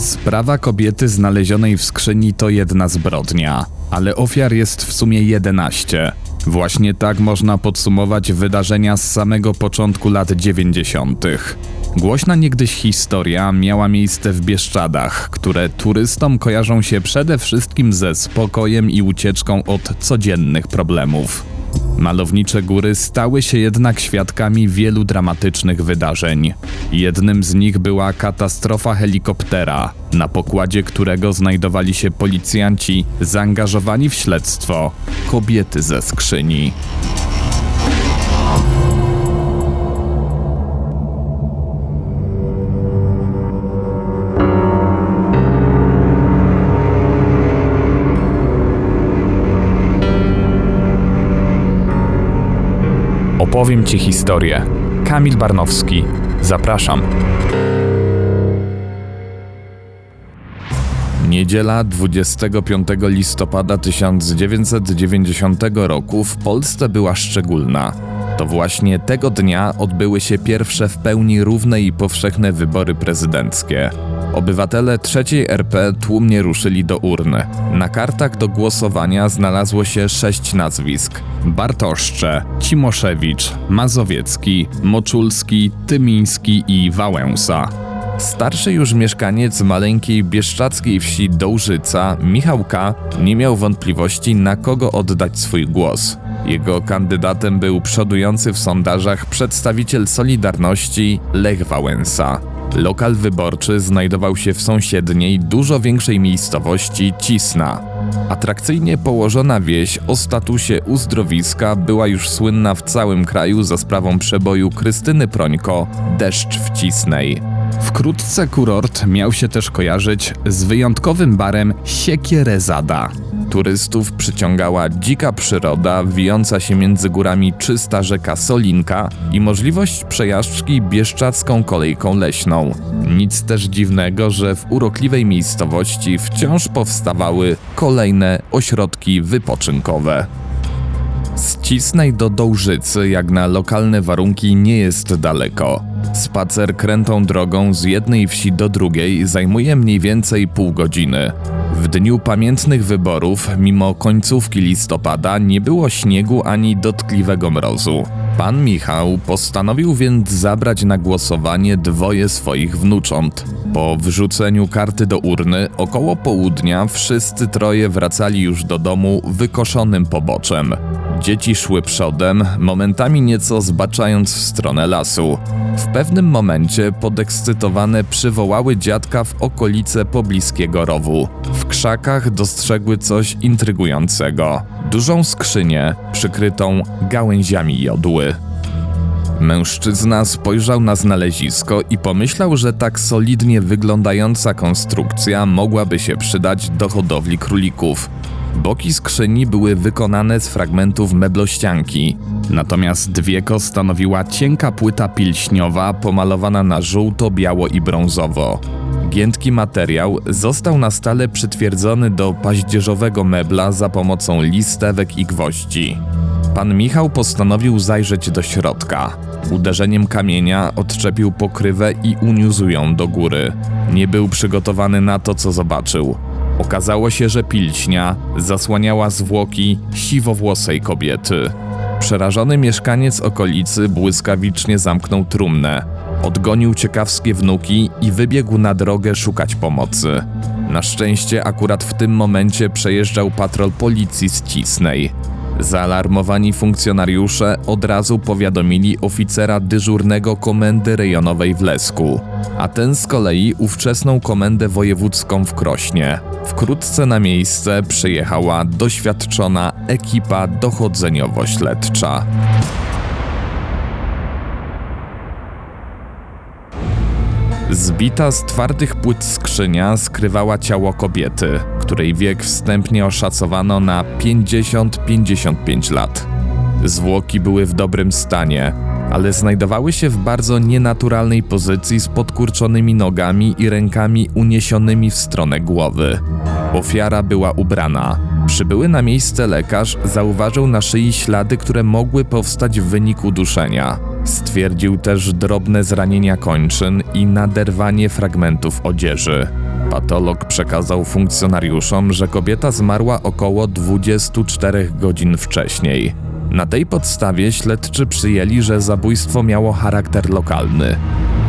Sprawa kobiety znalezionej w skrzyni to jedna zbrodnia, ale ofiar jest w sumie 11. Właśnie tak można podsumować wydarzenia z samego początku lat 90. Głośna niegdyś historia miała miejsce w Bieszczadach, które turystom kojarzą się przede wszystkim ze spokojem i ucieczką od codziennych problemów. Malownicze góry stały się jednak świadkami wielu dramatycznych wydarzeń. Jednym z nich była katastrofa helikoptera, na pokładzie którego znajdowali się policjanci zaangażowani w śledztwo kobiety ze skrzyni. Opowiem Ci historię. Kamil Barnowski. Zapraszam. Niedziela 25 listopada 1990 roku w Polsce była szczególna. To właśnie tego dnia odbyły się pierwsze w pełni równe i powszechne wybory prezydenckie. Obywatele trzeciej RP tłumnie ruszyli do urny. Na kartach do głosowania znalazło się sześć nazwisk: Bartoszcze, Cimoszewicz, Mazowiecki, Moczulski, Tymiński i Wałęsa. Starszy już mieszkaniec maleńkiej bieszczackiej wsi Dołżyca, Michał K., nie miał wątpliwości, na kogo oddać swój głos. Jego kandydatem był przodujący w sondażach przedstawiciel Solidarności Lech Wałęsa. Lokal wyborczy znajdował się w sąsiedniej, dużo większej miejscowości Cisna. Atrakcyjnie położona wieś o statusie uzdrowiska była już słynna w całym kraju za sprawą przeboju Krystyny Prońko Deszcz w Cisnej. Wkrótce kurort miał się też kojarzyć z wyjątkowym barem Siekierezada. Turystów przyciągała dzika przyroda, wijąca się między górami czysta rzeka Solinka i możliwość przejażdżki bieszczacką kolejką leśną. Nic też dziwnego, że w urokliwej miejscowości wciąż powstawały kolejne ośrodki wypoczynkowe. Z Cisnej do Dołżycy, jak na lokalne warunki, nie jest daleko. Spacer krętą drogą z jednej wsi do drugiej zajmuje mniej więcej pół godziny. W dniu pamiętnych wyborów, mimo końcówki listopada, nie było śniegu ani dotkliwego mrozu. Pan Michał postanowił więc zabrać na głosowanie dwoje swoich wnucząt. Po wrzuceniu karty do urny, około południa wszyscy troje wracali już do domu wykoszonym poboczem. Dzieci szły przodem, momentami nieco zbaczając w stronę lasu. W pewnym momencie podekscytowane przywołały dziadka w okolice pobliskiego rowu. W krzakach dostrzegły coś intrygującego. Dużą skrzynię przykrytą gałęziami jodły. Mężczyzna spojrzał na znalezisko i pomyślał, że tak solidnie wyglądająca konstrukcja mogłaby się przydać do hodowli królików. Boki skrzyni były wykonane z fragmentów meblościanki, natomiast dwieko stanowiła cienka płyta pilśniowa pomalowana na żółto, biało i brązowo. Giętki materiał został na stale przytwierdzony do paździerzowego mebla za pomocą listewek i gwoździ. Pan Michał postanowił zajrzeć do środka. Uderzeniem kamienia odczepił pokrywę i uniósł ją do góry. Nie był przygotowany na to, co zobaczył. Okazało się, że pilśnia zasłaniała zwłoki siwowłosej kobiety. Przerażony mieszkaniec okolicy błyskawicznie zamknął trumnę. Odgonił ciekawskie wnuki i wybiegł na drogę szukać pomocy. Na szczęście akurat w tym momencie przejeżdżał patrol policji z Cisnej. Zaalarmowani funkcjonariusze od razu powiadomili oficera dyżurnego komendy rejonowej w Lesku, a ten z kolei ówczesną komendę wojewódzką w Krośnie. Wkrótce na miejsce przyjechała doświadczona ekipa dochodzeniowo-śledcza. Zbita z twardych płyt skrzynia skrywała ciało kobiety, której wiek wstępnie oszacowano na 50-55 lat. Zwłoki były w dobrym stanie, ale znajdowały się w bardzo nienaturalnej pozycji z podkurczonymi nogami i rękami uniesionymi w stronę głowy. Ofiara była ubrana. Przybyły na miejsce lekarz zauważył na szyi ślady, które mogły powstać w wyniku duszenia. Stwierdził też drobne zranienia kończyn i naderwanie fragmentów odzieży. Patolog przekazał funkcjonariuszom, że kobieta zmarła około 24 godzin wcześniej. Na tej podstawie śledczy przyjęli, że zabójstwo miało charakter lokalny.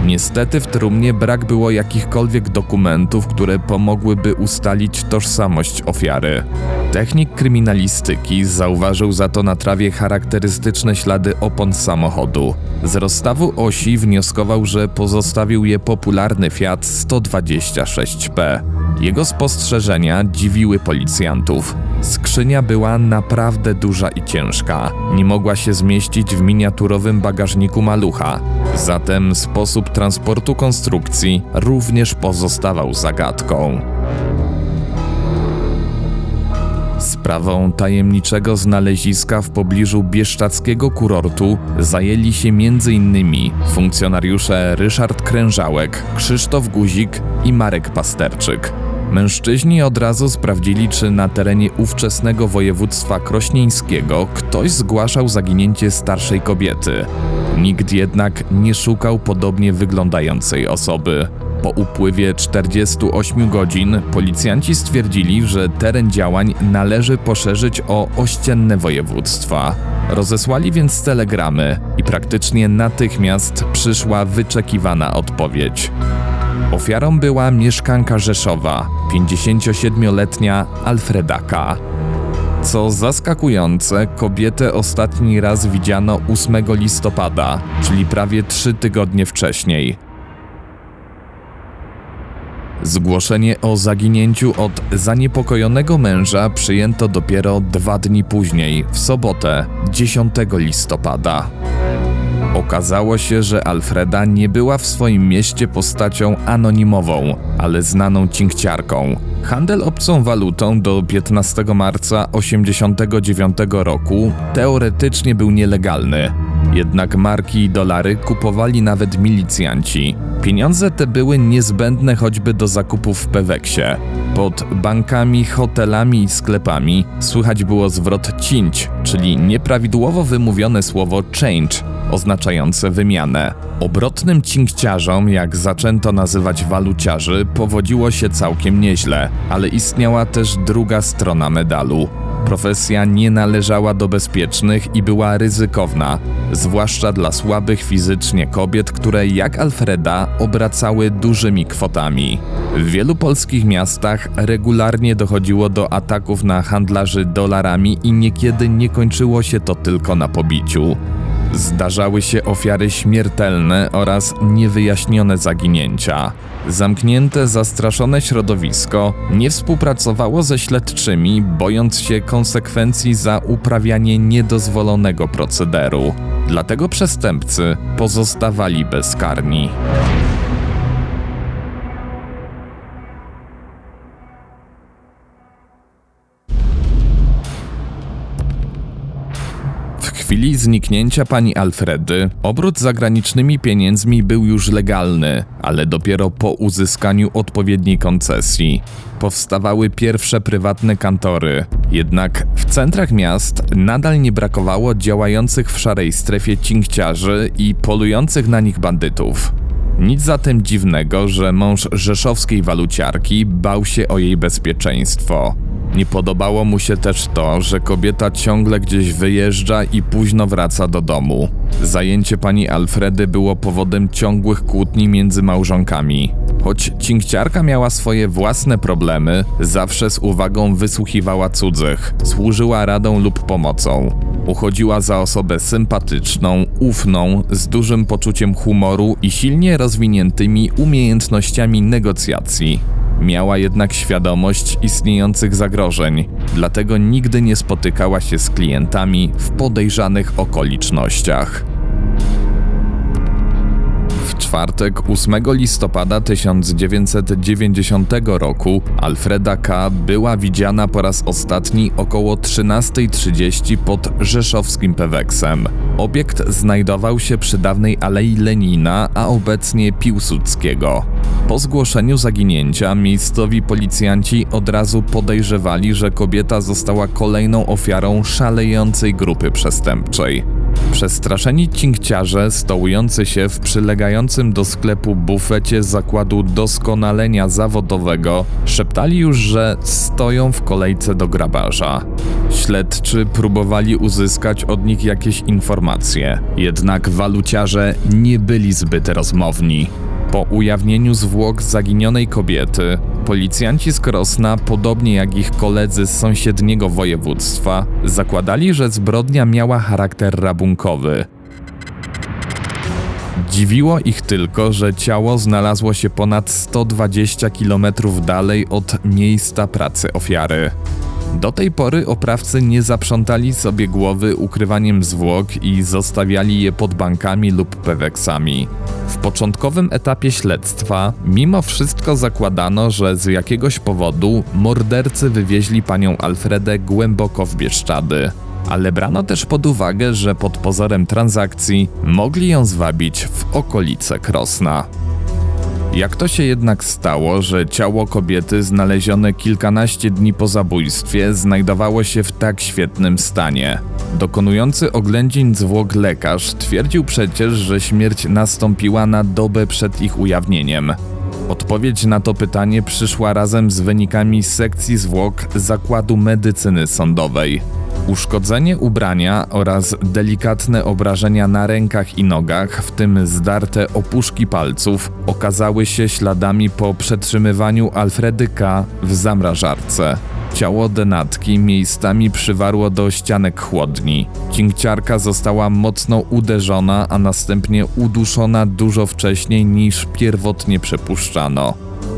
Niestety w trumnie brak było jakichkolwiek dokumentów, które pomogłyby ustalić tożsamość ofiary. Technik kryminalistyki zauważył za to na trawie charakterystyczne ślady opon samochodu. Z rozstawu osi wnioskował, że pozostawił je popularny Fiat 126P. Jego spostrzeżenia dziwiły policjantów. Skrzynia była naprawdę duża i ciężka. Nie mogła się zmieścić w miniaturowym bagażniku malucha. Zatem sposób transportu konstrukcji również pozostawał zagadką. Sprawą tajemniczego znaleziska w pobliżu bieszczackiego kurortu zajęli się m.in. funkcjonariusze Ryszard Krężałek, Krzysztof Guzik i Marek Pasterczyk. Mężczyźni od razu sprawdzili, czy na terenie ówczesnego województwa krośnieńskiego ktoś zgłaszał zaginięcie starszej kobiety. Nikt jednak nie szukał podobnie wyglądającej osoby. Po upływie 48 godzin policjanci stwierdzili, że teren działań należy poszerzyć o ościenne województwa. Rozesłali więc telegramy i praktycznie natychmiast przyszła wyczekiwana odpowiedź. Ofiarą była mieszkanka Rzeszowa, 57-letnia Alfredaka. Co zaskakujące, kobietę ostatni raz widziano 8 listopada, czyli prawie 3 tygodnie wcześniej. Zgłoszenie o zaginięciu od zaniepokojonego męża przyjęto dopiero dwa dni później, w sobotę, 10 listopada. Okazało się, że Alfreda nie była w swoim mieście postacią anonimową, ale znaną cinkciarką. Handel obcą walutą do 15 marca 1989 roku teoretycznie był nielegalny. Jednak marki i dolary kupowali nawet milicjanci. Pieniądze te były niezbędne choćby do zakupów w Peweksie. Pod bankami, hotelami i sklepami słychać było zwrot cinć, czyli nieprawidłowo wymówione słowo change, oznaczające wymianę. Obrotnym cinkciarzom, jak zaczęto nazywać waluciarzy, powodziło się całkiem nieźle, ale istniała też druga strona medalu. Profesja nie należała do bezpiecznych i była ryzykowna, zwłaszcza dla słabych fizycznie kobiet, które jak Alfreda obracały dużymi kwotami. W wielu polskich miastach regularnie dochodziło do ataków na handlarzy dolarami i niekiedy nie kończyło się to tylko na pobiciu. Zdarzały się ofiary śmiertelne oraz niewyjaśnione zaginięcia. Zamknięte, zastraszone środowisko nie współpracowało ze śledczymi, bojąc się konsekwencji za uprawianie niedozwolonego procederu. Dlatego przestępcy pozostawali bezkarni. Chwili zniknięcia pani Alfredy obrót zagranicznymi pieniędzmi był już legalny, ale dopiero po uzyskaniu odpowiedniej koncesji. Powstawały pierwsze prywatne kantory, jednak w centrach miast nadal nie brakowało działających w szarej strefie cinkciarzy i polujących na nich bandytów. Nic zatem dziwnego, że mąż rzeszowskiej waluciarki bał się o jej bezpieczeństwo. Nie podobało mu się też to, że kobieta ciągle gdzieś wyjeżdża i późno wraca do domu. Zajęcie pani Alfredy było powodem ciągłych kłótni między małżonkami. Choć cinkciarka miała swoje własne problemy, zawsze z uwagą wysłuchiwała cudzych, służyła radą lub pomocą. Uchodziła za osobę sympatyczną, ufną, z dużym poczuciem humoru i silnie rozwiniętymi umiejętnościami negocjacji. Miała jednak świadomość istniejących zagrożeń, dlatego nigdy nie spotykała się z klientami w podejrzanych okolicznościach. Czwartek 8 listopada 1990 roku Alfreda K. była widziana po raz ostatni około 13.30 pod rzeszowskim Peweksem. Obiekt znajdował się przy dawnej Alei Lenina, a obecnie Piłsudskiego. Po zgłoszeniu zaginięcia miejscowi policjanci od razu podejrzewali, że kobieta została kolejną ofiarą szalejącej grupy przestępczej. Przestraszeni cinkciarze stołujący się w przylegającym do sklepu bufecie zakładu doskonalenia zawodowego szeptali już, że stoją w kolejce do grabarza. Śledczy próbowali uzyskać od nich jakieś informacje, jednak waluciarze nie byli zbyt rozmowni. Po ujawnieniu zwłok zaginionej kobiety, policjanci z Krosna, podobnie jak ich koledzy z sąsiedniego województwa, zakładali, że zbrodnia miała charakter rabunkowy. Dziwiło ich tylko, że ciało znalazło się ponad 120 km dalej od miejsca pracy ofiary. Do tej pory oprawcy nie zaprzątali sobie głowy ukrywaniem zwłok i zostawiali je pod bankami lub peweksami. W początkowym etapie śledztwa, mimo wszystko zakładano, że z jakiegoś powodu mordercy wywieźli panią Alfredę głęboko w Bieszczady. Ale brano też pod uwagę, że pod pozorem transakcji mogli ją zwabić w okolice Krosna. Jak to się jednak stało, że ciało kobiety znalezione kilkanaście dni po zabójstwie znajdowało się w tak świetnym stanie? Dokonujący oględzin zwłok lekarz twierdził przecież, że śmierć nastąpiła na dobę przed ich ujawnieniem. Odpowiedź na to pytanie przyszła razem z wynikami sekcji zwłok Zakładu Medycyny Sądowej. Uszkodzenie ubrania oraz delikatne obrażenia na rękach i nogach, w tym zdarte opuszki palców, okazały się śladami po przetrzymywaniu Alfredy K. w zamrażarce. Ciało denatki miejscami przywarło do ścianek chłodni. Cinkciarka została mocno uderzona, a następnie uduszona dużo wcześniej niż pierwotnie przypuszczano.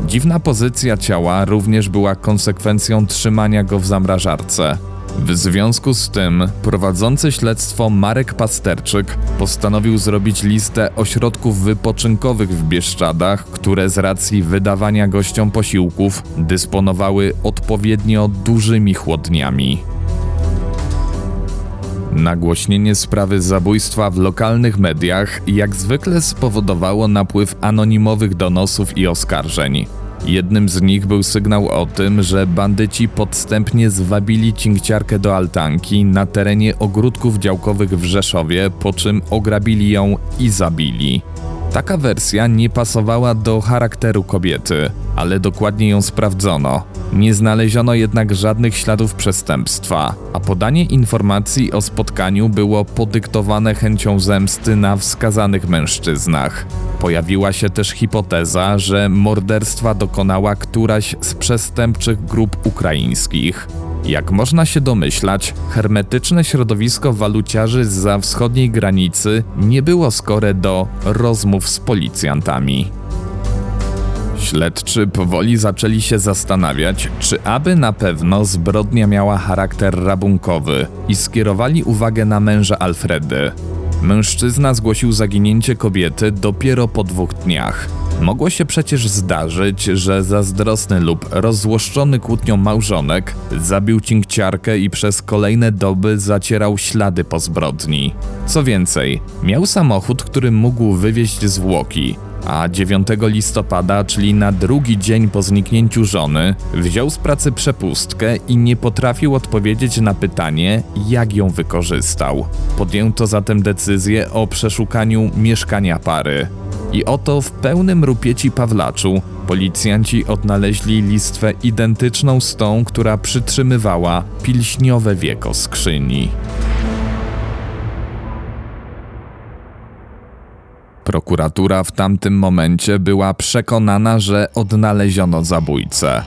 Dziwna pozycja ciała również była konsekwencją trzymania go w zamrażarce. W związku z tym prowadzący śledztwo Marek Pasterczyk postanowił zrobić listę ośrodków wypoczynkowych w Bieszczadach, które z racji wydawania gościom posiłków dysponowały odpowiednio dużymi chłodniami. Nagłośnienie sprawy zabójstwa w lokalnych mediach jak zwykle spowodowało napływ anonimowych donosów i oskarżeń. Jednym z nich był sygnał o tym, że bandyci podstępnie zwabili cinkciarkę do altanki na terenie ogródków działkowych w Rzeszowie, po czym ograbili ją i zabili. Taka wersja nie pasowała do charakteru kobiety, ale dokładnie ją sprawdzono. Nie znaleziono jednak żadnych śladów przestępstwa, a podanie informacji o spotkaniu było podyktowane chęcią zemsty na wskazanych mężczyznach. Pojawiła się też hipoteza, że morderstwa dokonała któraś z przestępczych grup ukraińskich. Jak można się domyślać, hermetyczne środowisko waluciarzy za wschodniej granicy nie było skore do rozmów z policjantami. Śledczy powoli zaczęli się zastanawiać, czy aby na pewno zbrodnia miała charakter rabunkowy i skierowali uwagę na męża Alfredy. Mężczyzna zgłosił zaginięcie kobiety dopiero po dwóch dniach. Mogło się przecież zdarzyć, że zazdrosny lub rozzłoszczony kłótnią małżonek zabił cinkciarkę i przez kolejne doby zacierał ślady po zbrodni. Co więcej, miał samochód, który mógł wywieźć zwłoki, a 9 listopada, czyli na drugi dzień po zniknięciu żony, wziął z pracy przepustkę i nie potrafił odpowiedzieć na pytanie, jak ją wykorzystał. Podjęto zatem decyzję o przeszukaniu mieszkania pary. I oto w pełnym rupieci Pawlaczu policjanci odnaleźli listwę identyczną z tą, która przytrzymywała pilśniowe wieko skrzyni. Prokuratura w tamtym momencie była przekonana, że odnaleziono zabójcę.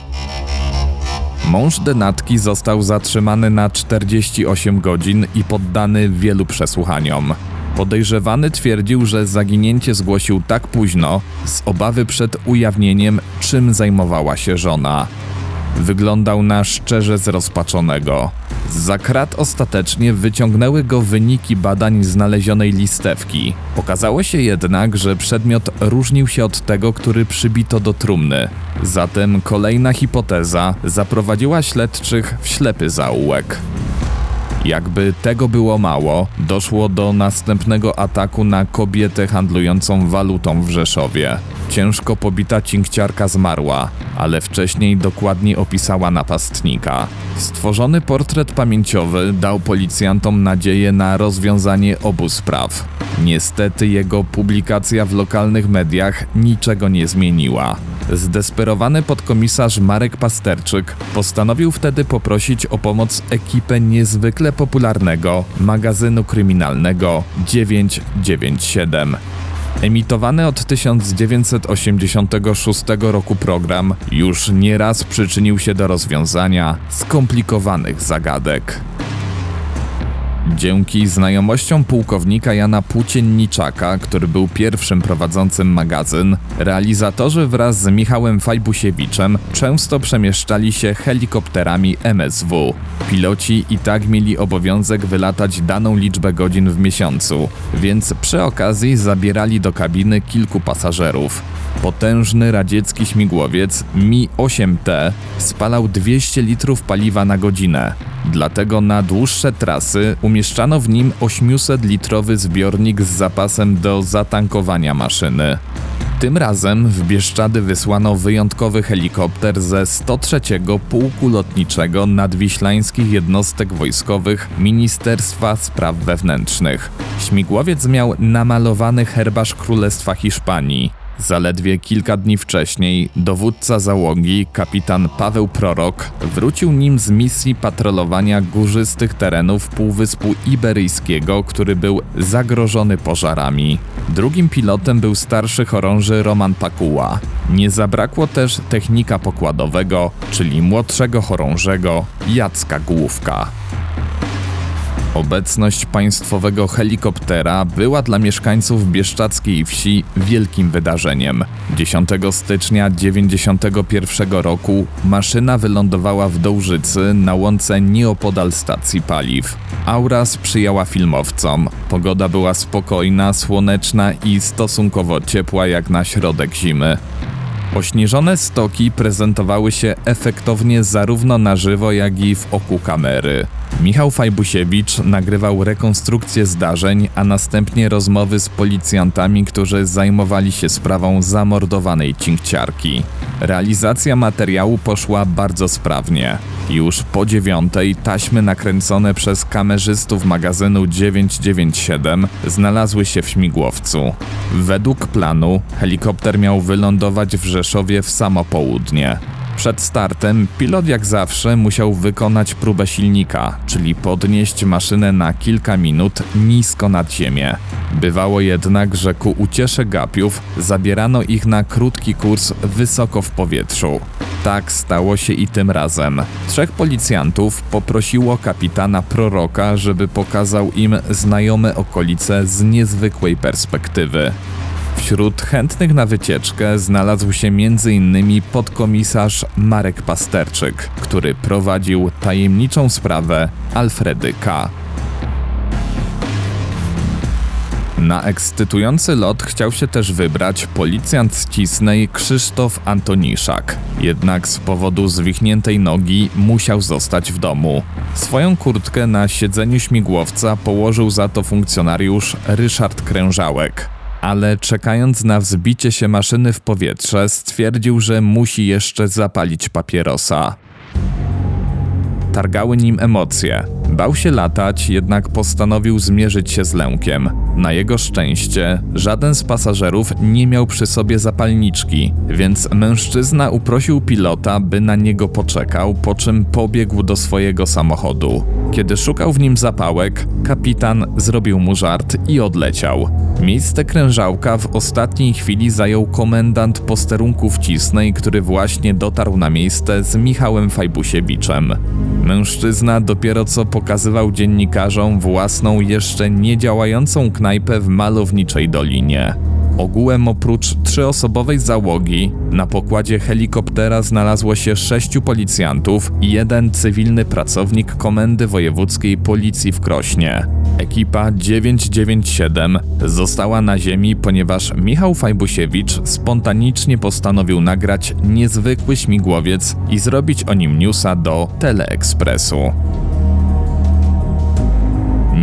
Mąż denatki został zatrzymany na 48 godzin i poddany wielu przesłuchaniom. Podejrzewany twierdził, że zaginięcie zgłosił tak późno, z obawy przed ujawnieniem, czym zajmowała się żona. Wyglądał na szczerze zrozpaczonego. Za krat ostatecznie wyciągnęły go wyniki badań znalezionej listewki. Okazało się jednak, że przedmiot różnił się od tego, który przybito do trumny. Zatem kolejna hipoteza zaprowadziła śledczych w ślepy zaułek. Jakby tego było mało, doszło do następnego ataku na kobietę handlującą walutą w Rzeszowie. Ciężko pobita cinkciarka zmarła, ale wcześniej dokładnie opisała napastnika. Stworzony portret pamięciowy dał policjantom nadzieję na rozwiązanie obu spraw. Niestety jego publikacja w lokalnych mediach niczego nie zmieniła. Zdesperowany podkomisarz Marek Pasterczyk postanowił wtedy poprosić o pomoc ekipę niezwykle popularnego magazynu kryminalnego 997. Emitowany od 1986 roku program już nieraz przyczynił się do rozwiązania skomplikowanych zagadek. Dzięki znajomościom pułkownika Jana Płócienniczaka, który był pierwszym prowadzącym magazyn, realizatorzy wraz z Michałem Fajbusiewiczem często przemieszczali się helikopterami MSW. Piloci i tak mieli obowiązek wylatać daną liczbę godzin w miesiącu, więc przy okazji zabierali do kabiny kilku pasażerów. Potężny radziecki śmigłowiec Mi-8T spalał 200 litrów paliwa na godzinę. Dlatego na dłuższe trasy umieszczano w nim 800-litrowy zbiornik z zapasem do zatankowania maszyny. Tym razem w Bieszczady wysłano wyjątkowy helikopter ze 103 Pułku Lotniczego Nadwiślańskich Jednostek Wojskowych Ministerstwa Spraw Wewnętrznych. Śmigłowiec miał namalowany herbarz Królestwa Hiszpanii. Zaledwie kilka dni wcześniej dowódca załogi, kapitan Paweł Prorok, wrócił nim z misji patrolowania górzystych terenów Półwyspu Iberyjskiego, który był zagrożony pożarami. Drugim pilotem był starszy chorąży Roman Pakuła. Nie zabrakło też technika pokładowego, czyli młodszego chorążego Jacka Główka. Obecność państwowego helikoptera była dla mieszkańców bieszczackiej wsi wielkim wydarzeniem. 10 stycznia 1991 roku maszyna wylądowała w Dołżycy na łące nieopodal stacji paliw. Aura sprzyjała filmowcom. Pogoda była spokojna, słoneczna i stosunkowo ciepła jak na środek zimy. Ośnieżone stoki prezentowały się efektownie zarówno na żywo, jak i w oku kamery. Michał Fajbusiewicz nagrywał rekonstrukcję zdarzeń, a następnie rozmowy z policjantami, którzy zajmowali się sprawą zamordowanej cinkciarki. Realizacja materiału poszła bardzo sprawnie. Już po dziewiątej taśmy nakręcone przez kamerzystów magazynu 997 znalazły się w śmigłowcu. Według planu helikopter miał wylądować w Rzeszowie w samo południe. Przed startem pilot jak zawsze musiał wykonać próbę silnika, czyli podnieść maszynę na kilka minut nisko nad ziemię. Bywało jednak, że ku uciesze gapiów zabierano ich na krótki kurs wysoko w powietrzu. Tak stało się i tym razem. Trzech policjantów poprosiło kapitana proroka, żeby pokazał im znajome okolice z niezwykłej perspektywy. Wśród chętnych na wycieczkę znalazł się m.in. podkomisarz Marek Pasterczyk, który prowadził tajemniczą sprawę Alfredy K. Na ekscytujący lot chciał się też wybrać policjant z Cisnej Krzysztof Antoniszak. Jednak z powodu zwichniętej nogi musiał zostać w domu. Swoją kurtkę na siedzeniu śmigłowca położył za to funkcjonariusz Ryszard Krężałek ale czekając na wzbicie się maszyny w powietrze, stwierdził, że musi jeszcze zapalić papierosa. Targały nim emocje. Bał się latać, jednak postanowił zmierzyć się z lękiem. Na jego szczęście żaden z pasażerów nie miał przy sobie zapalniczki, więc mężczyzna uprosił pilota, by na niego poczekał, po czym pobiegł do swojego samochodu. Kiedy szukał w nim zapałek, kapitan zrobił mu żart i odleciał. Miejsce krężałka w ostatniej chwili zajął komendant posterunku w Cisnej, który właśnie dotarł na miejsce z Michałem Fajbusiewiczem. Mężczyzna dopiero co pokazywał dziennikarzom własną, jeszcze niedziałającą knajpę w malowniczej dolinie. Ogółem oprócz trzyosobowej załogi na pokładzie helikoptera znalazło się sześciu policjantów i jeden cywilny pracownik Komendy Wojewódzkiej Policji w Krośnie. Ekipa 997 została na ziemi, ponieważ Michał Fajbusiewicz spontanicznie postanowił nagrać niezwykły śmigłowiec i zrobić o nim newsa do Teleekspresu.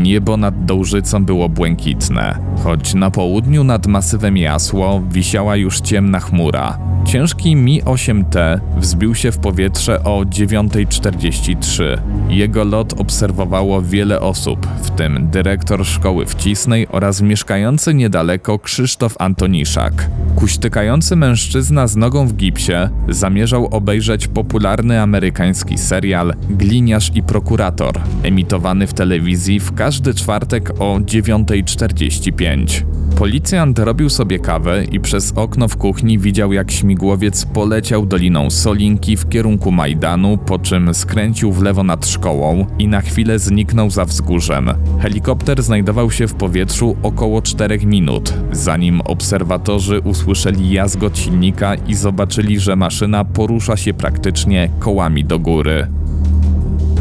Niebo nad Dołżycą było błękitne, choć na południu nad masywem Jasło wisiała już ciemna chmura. Ciężki Mi-8T wzbił się w powietrze o 9.43. Jego lot obserwowało wiele osób, w tym dyrektor szkoły w Cisnej oraz mieszkający niedaleko Krzysztof Antoniszak. Kuśtykający mężczyzna z nogą w gipsie zamierzał obejrzeć popularny amerykański serial Gliniarz i prokurator, emitowany w telewizji w każdy czwartek o 9.45. Policjant robił sobie kawę i przez okno w kuchni widział, jak śmigłowiec poleciał doliną Solinki w kierunku Majdanu, po czym skręcił w lewo nad szkołą i na chwilę zniknął za wzgórzem. Helikopter znajdował się w powietrzu około 4 minut, zanim obserwatorzy usłyszeli jazgot silnika i zobaczyli, że maszyna porusza się praktycznie kołami do góry.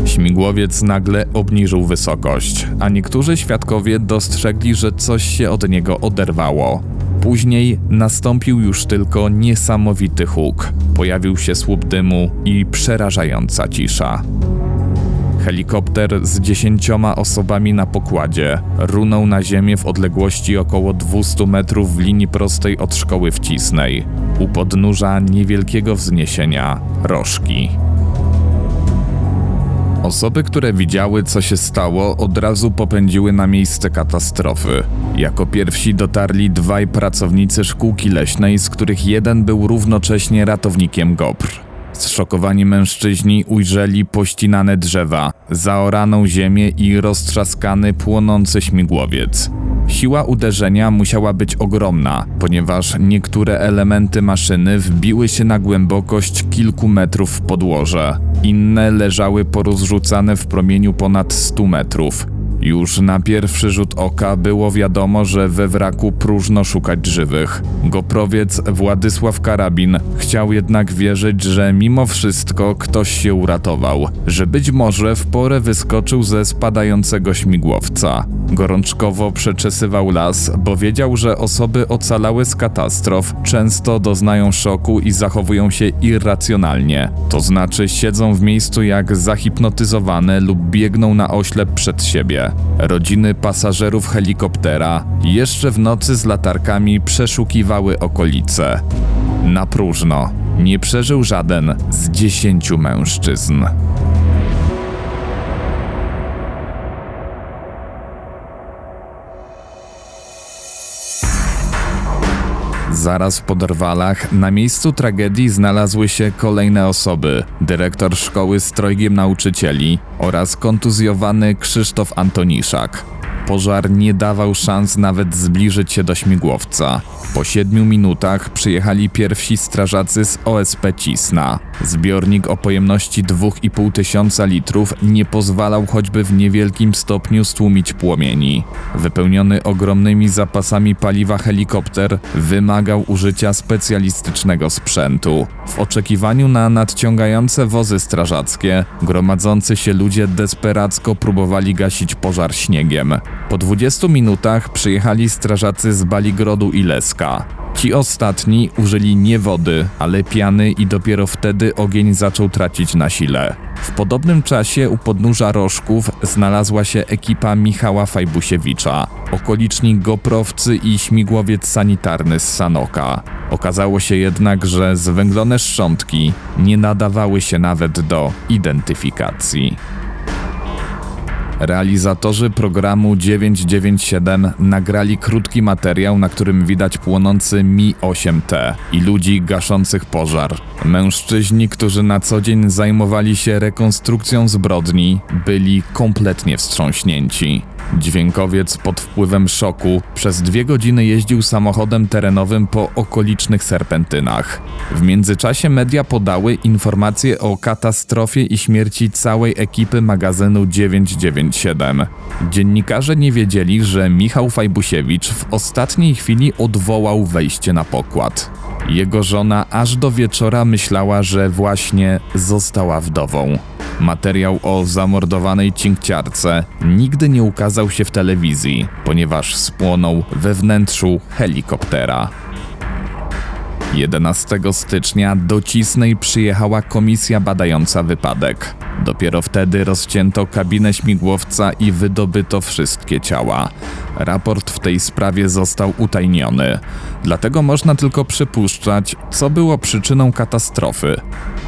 Śmigłowiec nagle obniżył wysokość, a niektórzy świadkowie dostrzegli, że coś się od niego oderwało. Później nastąpił już tylko niesamowity huk. Pojawił się słup dymu i przerażająca cisza. Helikopter z dziesięcioma osobami na pokładzie runął na ziemię w odległości około 200 metrów w linii prostej od szkoły w Cisnej, u podnóża niewielkiego wzniesienia Rożki. Osoby, które widziały, co się stało, od razu popędziły na miejsce katastrofy. Jako pierwsi dotarli dwaj pracownicy szkółki leśnej, z których jeden był równocześnie ratownikiem GOPR. Zszokowani mężczyźni ujrzeli pościnane drzewa, zaoraną ziemię i roztrzaskany, płonący śmigłowiec. Siła uderzenia musiała być ogromna, ponieważ niektóre elementy maszyny wbiły się na głębokość kilku metrów w podłoże. Inne leżały porozrzucane w promieniu ponad 100 metrów. Już na pierwszy rzut oka było wiadomo, że we wraku próżno szukać żywych. Goprowiec Władysław Karabin chciał jednak wierzyć, że mimo wszystko ktoś się uratował, że być może w porę wyskoczył ze spadającego śmigłowca. Gorączkowo przeczesywał las, bo wiedział, że osoby ocalałe z katastrof często doznają szoku i zachowują się irracjonalnie. To znaczy siedzą w miejscu jak zahipnotyzowane lub biegną na oślep przed siebie. Rodziny pasażerów helikoptera jeszcze w nocy z latarkami przeszukiwały okolice. Na próżno. Nie przeżył żaden z dziesięciu mężczyzn. Zaraz w Podrwalach na miejscu tragedii znalazły się kolejne osoby: dyrektor szkoły z trojgiem nauczycieli oraz kontuzjowany Krzysztof Antoniszak. Pożar nie dawał szans nawet zbliżyć się do śmigłowca. Po siedmiu minutach przyjechali pierwsi strażacy z OSP Cisna. Zbiornik o pojemności 2,5 tysiąca litrów nie pozwalał choćby w niewielkim stopniu stłumić płomieni. Wypełniony ogromnymi zapasami paliwa helikopter wymagał użycia specjalistycznego sprzętu. W oczekiwaniu na nadciągające wozy strażackie, gromadzący się ludzie desperacko próbowali gasić pożar śniegiem. Po 20 minutach przyjechali strażacy z Baligrodu i Leska. Ci ostatni użyli nie wody, ale piany i dopiero wtedy ogień zaczął tracić na sile. W podobnym czasie u podnóża Rożków znalazła się ekipa Michała Fajbusiewicza, okoliczni goprowcy i śmigłowiec sanitarny z Sanoka. Okazało się jednak, że zwęglone szczątki nie nadawały się nawet do identyfikacji. Realizatorzy programu 997 nagrali krótki materiał, na którym widać płonący Mi-8T i ludzi gaszących pożar. Mężczyźni, którzy na co dzień zajmowali się rekonstrukcją zbrodni, byli kompletnie wstrząśnięci. Dźwiękowiec pod wpływem szoku przez dwie godziny jeździł samochodem terenowym po okolicznych serpentynach. W międzyczasie media podały informacje o katastrofie i śmierci całej ekipy magazynu 997. Dziennikarze nie wiedzieli, że Michał Fajbusiewicz w ostatniej chwili odwołał wejście na pokład. Jego żona aż do wieczora myślała, że właśnie została wdową. Materiał o zamordowanej cinkciarce nigdy nie ukazał się w telewizji, ponieważ spłonął we wnętrzu helikoptera. 11 stycznia do Cisnej przyjechała komisja badająca wypadek. Dopiero wtedy rozcięto kabinę śmigłowca i wydobyto wszystkie ciała. Raport w tej sprawie został utajniony, dlatego można tylko przypuszczać, co było przyczyną katastrofy.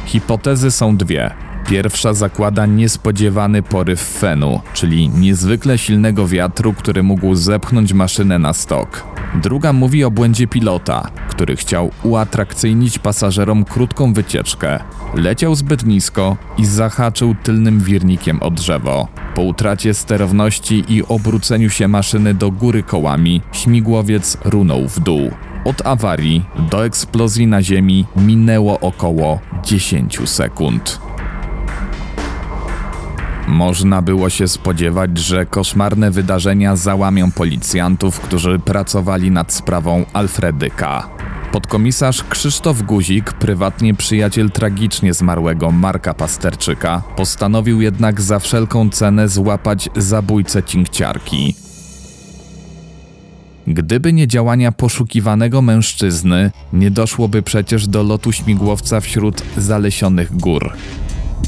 Hipotezy są dwie. Pierwsza zakłada niespodziewany poryw fenu, czyli niezwykle silnego wiatru, który mógł zepchnąć maszynę na stok. Druga mówi o błędzie pilota, który chciał uatrakcyjnić pasażerom krótką wycieczkę. Leciał zbyt nisko i zahaczył tylnym wirnikiem o drzewo. Po utracie sterowności i obróceniu się maszyny do góry kołami, śmigłowiec runął w dół. Od awarii do eksplozji na ziemi minęło około 10 sekund. Można było się spodziewać, że koszmarne wydarzenia załamią policjantów, którzy pracowali nad sprawą Alfredyka. Podkomisarz Krzysztof Guzik, prywatnie przyjaciel tragicznie zmarłego Marka Pasterczyka, postanowił jednak za wszelką cenę złapać zabójcę cinkciarki. Gdyby nie działania poszukiwanego mężczyzny, nie doszłoby przecież do lotu śmigłowca wśród zalesionych gór.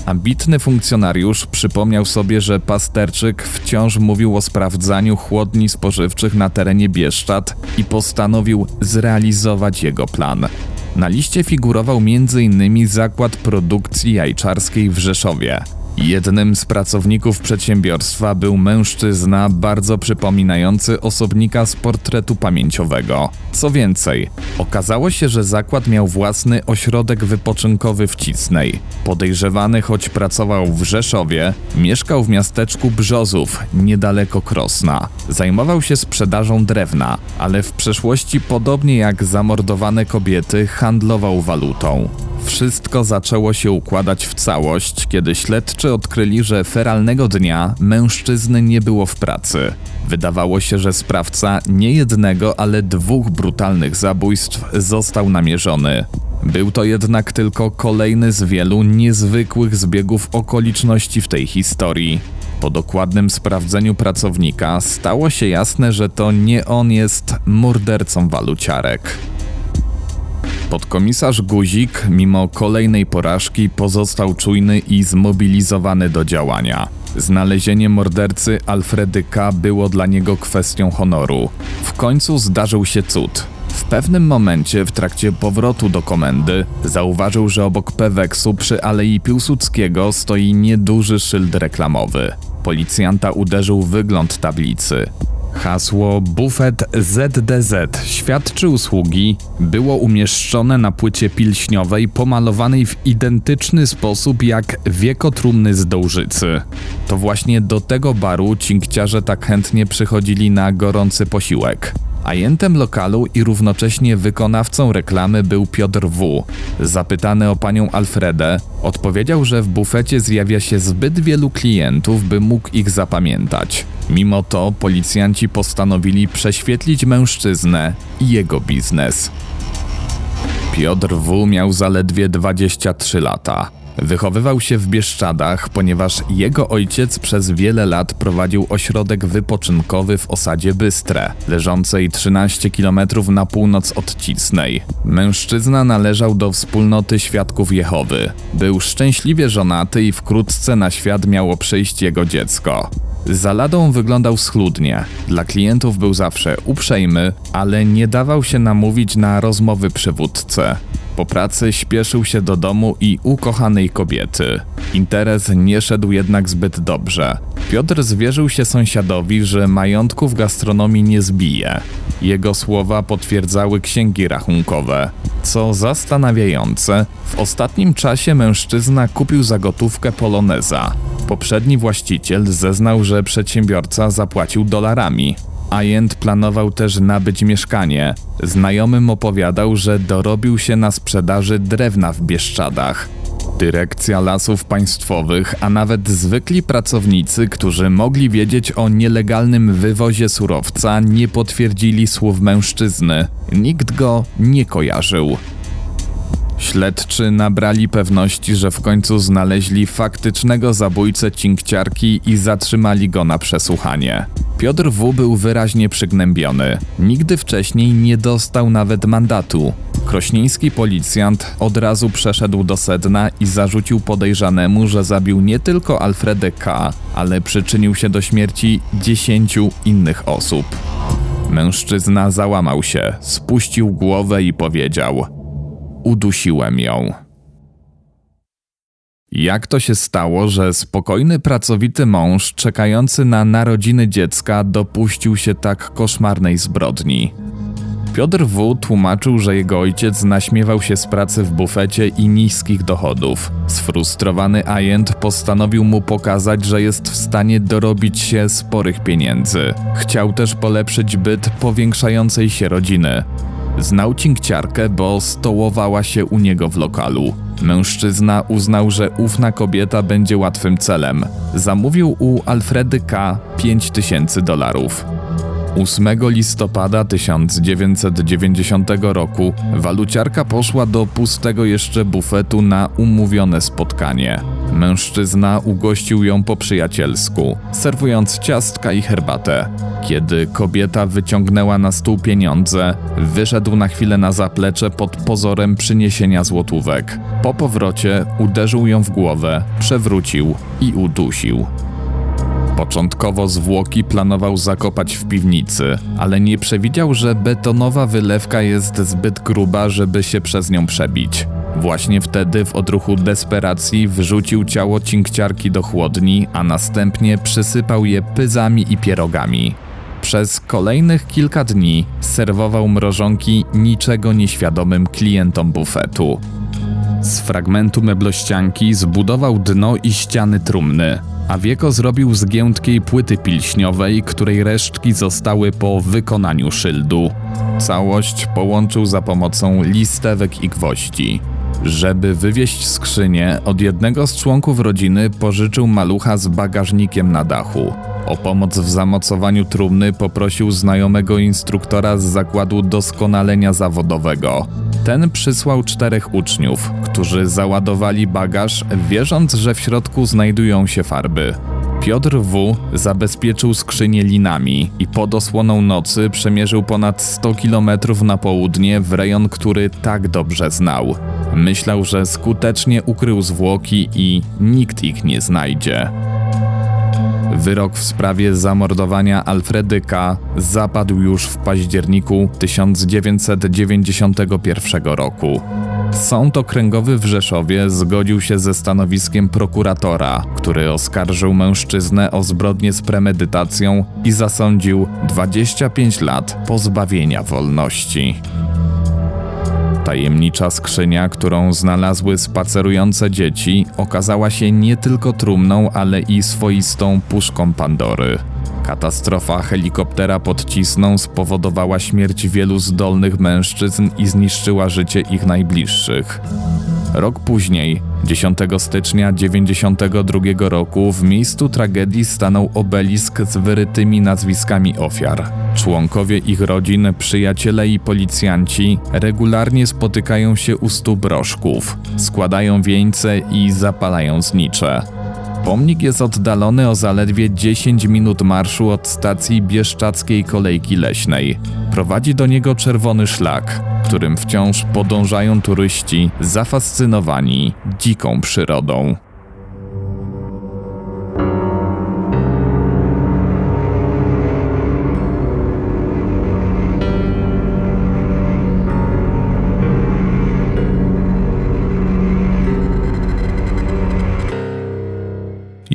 Ambitny funkcjonariusz przypomniał sobie, że Pasterczyk wciąż mówił o sprawdzaniu chłodni spożywczych na terenie Bieszczad i postanowił zrealizować jego plan. Na liście figurował m.in. zakład produkcji jajczarskiej w Rzeszowie. Jednym z pracowników przedsiębiorstwa był mężczyzna bardzo przypominający osobnika z portretu pamięciowego. Co więcej, okazało się, że zakład miał własny ośrodek wypoczynkowy w Cisnej. Podejrzewany, choć pracował w Rzeszowie, mieszkał w miasteczku Brzozów, niedaleko Krosna. Zajmował się sprzedażą drewna, ale w przeszłości, podobnie jak zamordowane kobiety, handlował walutą. Wszystko zaczęło się układać w całość, kiedy śledczy odkryli, że feralnego dnia mężczyzny nie było w pracy. Wydawało się, że sprawca nie jednego, ale dwóch brutalnych zabójstw został namierzony. Był to jednak tylko kolejny z wielu niezwykłych zbiegów okoliczności w tej historii. Po dokładnym sprawdzeniu pracownika stało się jasne, że to nie on jest mordercą waluciarek. Podkomisarz Guzik, mimo kolejnej porażki, pozostał czujny i zmobilizowany do działania. Znalezienie mordercy Alfredy K. było dla niego kwestią honoru. W końcu zdarzył się cud. W pewnym momencie w trakcie powrotu do komendy zauważył, że obok Peweksu przy Alei Piłsudskiego stoi nieduży szyld reklamowy. Policjanta uderzył wygląd tablicy. Hasło Bufet ZDZ świadczy usługi było umieszczone na płycie pilśniowej pomalowanej w identyczny sposób jak wiekotrumny z Dołżycy. To właśnie do tego baru cinkciarze tak chętnie przychodzili na gorący posiłek. Ajentem lokalu i równocześnie wykonawcą reklamy był Piotr W. Zapytany o panią Alfredę, odpowiedział, że w bufecie zjawia się zbyt wielu klientów, by mógł ich zapamiętać. Mimo to policjanci postanowili prześwietlić mężczyznę i jego biznes. Piotr W. miał zaledwie 23 lata. Wychowywał się w Bieszczadach, ponieważ jego ojciec przez wiele lat prowadził ośrodek wypoczynkowy w osadzie Bystre, leżącej 13 km na północ od Cisnej. Mężczyzna należał do wspólnoty świadków Jehowy. Był szczęśliwie żonaty i wkrótce na świat miało przyjść jego dziecko. Za ladą wyglądał schludnie. Dla klientów był zawsze uprzejmy, ale nie dawał się namówić na rozmowy przywódcę. Po pracy śpieszył się do domu i ukochanej kobiety. Interes nie szedł jednak zbyt dobrze. Piotr zwierzył się sąsiadowi, że majątku w gastronomii nie zbije. Jego słowa potwierdzały księgi rachunkowe. Co zastanawiające, w ostatnim czasie mężczyzna kupił za gotówkę poloneza. Poprzedni właściciel zeznał, że przedsiębiorca zapłacił dolarami. Ajent planował też nabyć mieszkanie. Znajomym opowiadał, że dorobił się na sprzedaży drewna w Bieszczadach. Dyrekcja Lasów Państwowych, a nawet zwykli pracownicy, którzy mogli wiedzieć o nielegalnym wywozie surowca, nie potwierdzili słów mężczyzny. Nikt go nie kojarzył. Śledczy nabrali pewności, że w końcu znaleźli faktycznego zabójcę cinkciarki i zatrzymali go na przesłuchanie. Piotr W. był wyraźnie przygnębiony. Nigdy wcześniej nie dostał nawet mandatu. Krośnieński policjant od razu przeszedł do sedna i zarzucił podejrzanemu, że zabił nie tylko Alfredę K., ale przyczynił się do śmierci dziesięciu innych osób. Mężczyzna załamał się, spuścił głowę i powiedział: Udusiłem ją. Jak to się stało, że spokojny, pracowity mąż, czekający na narodziny dziecka, dopuścił się tak koszmarnej zbrodni? Piotr W. tłumaczył, że jego ojciec naśmiewał się z pracy w bufecie i niskich dochodów. Sfrustrowany agent postanowił mu pokazać, że jest w stanie dorobić się sporych pieniędzy. Chciał też polepszyć byt powiększającej się rodziny. Znał cinkciarkę, bo stołowała się u niego w lokalu. Mężczyzna uznał, że ówna kobieta będzie łatwym celem. Zamówił u Alfredy K. 5000 dolarów. 8 listopada 1990 roku waluciarka poszła do pustego jeszcze bufetu na umówione spotkanie. Mężczyzna ugościł ją po przyjacielsku, serwując ciastka i herbatę. Kiedy kobieta wyciągnęła na stół pieniądze, wyszedł na chwilę na zaplecze pod pozorem przyniesienia złotówek. Po powrocie uderzył ją w głowę, przewrócił i udusił. Początkowo zwłoki planował zakopać w piwnicy, ale nie przewidział, że betonowa wylewka jest zbyt gruba, żeby się przez nią przebić. Właśnie wtedy w odruchu desperacji wrzucił ciało cinkciarki do chłodni, a następnie przysypał je pyzami i pierogami. Przez kolejnych kilka dni serwował mrożonki niczego nieświadomym klientom bufetu. Z fragmentu meblościanki zbudował dno i ściany trumny, a wieko zrobił z giętkiej płyty pilśniowej, której resztki zostały po wykonaniu szyldu. Całość połączył za pomocą listewek i gwoździ. Żeby wywieźć skrzynię, od jednego z członków rodziny pożyczył malucha z bagażnikiem na dachu. O pomoc w zamocowaniu trumny poprosił znajomego instruktora z zakładu doskonalenia zawodowego. Ten przysłał czterech uczniów, którzy załadowali bagaż, wierząc, że w środku znajdują się farby. Piotr W. zabezpieczył skrzynię linami i pod osłoną nocy przemierzył ponad 100 km na południe w rejon, który tak dobrze znał. Myślał, że skutecznie ukrył zwłoki i nikt ich nie znajdzie. Wyrok w sprawie zamordowania Alfredy K. zapadł już w październiku 1991 roku. Sąd okręgowy w Rzeszowie zgodził się ze stanowiskiem prokuratora, który oskarżył mężczyznę o zbrodnię z premedytacją i zasądził 25 lat pozbawienia wolności. Tajemnicza skrzynia, którą znalazły spacerujące dzieci, okazała się nie tylko trumną, ale i swoistą puszką Pandory. Katastrofa helikoptera pod Cisną spowodowała śmierć wielu zdolnych mężczyzn i zniszczyła życie ich najbliższych. Rok później, 10 stycznia 1992 roku, w miejscu tragedii stanął obelisk z wyrytymi nazwiskami ofiar. Członkowie ich rodzin, przyjaciele i policjanci regularnie spotykają się u stóp broszków, składają wieńce i zapalają znicze. Pomnik jest oddalony o zaledwie 10 minut marszu od stacji Bieszczackiej Kolejki Leśnej. Prowadzi do niego czerwony szlak, którym wciąż podążają turyści zafascynowani dziką przyrodą.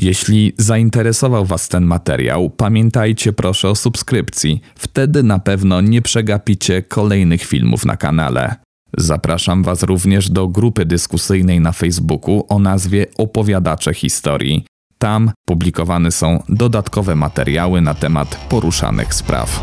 Jeśli zainteresował Was ten materiał, pamiętajcie proszę o subskrypcji. Wtedy na pewno nie przegapicie kolejnych filmów na kanale. Zapraszam Was również do grupy dyskusyjnej na Facebooku o nazwie Opowiadacze Historii. Tam publikowane są dodatkowe materiały na temat poruszanych spraw.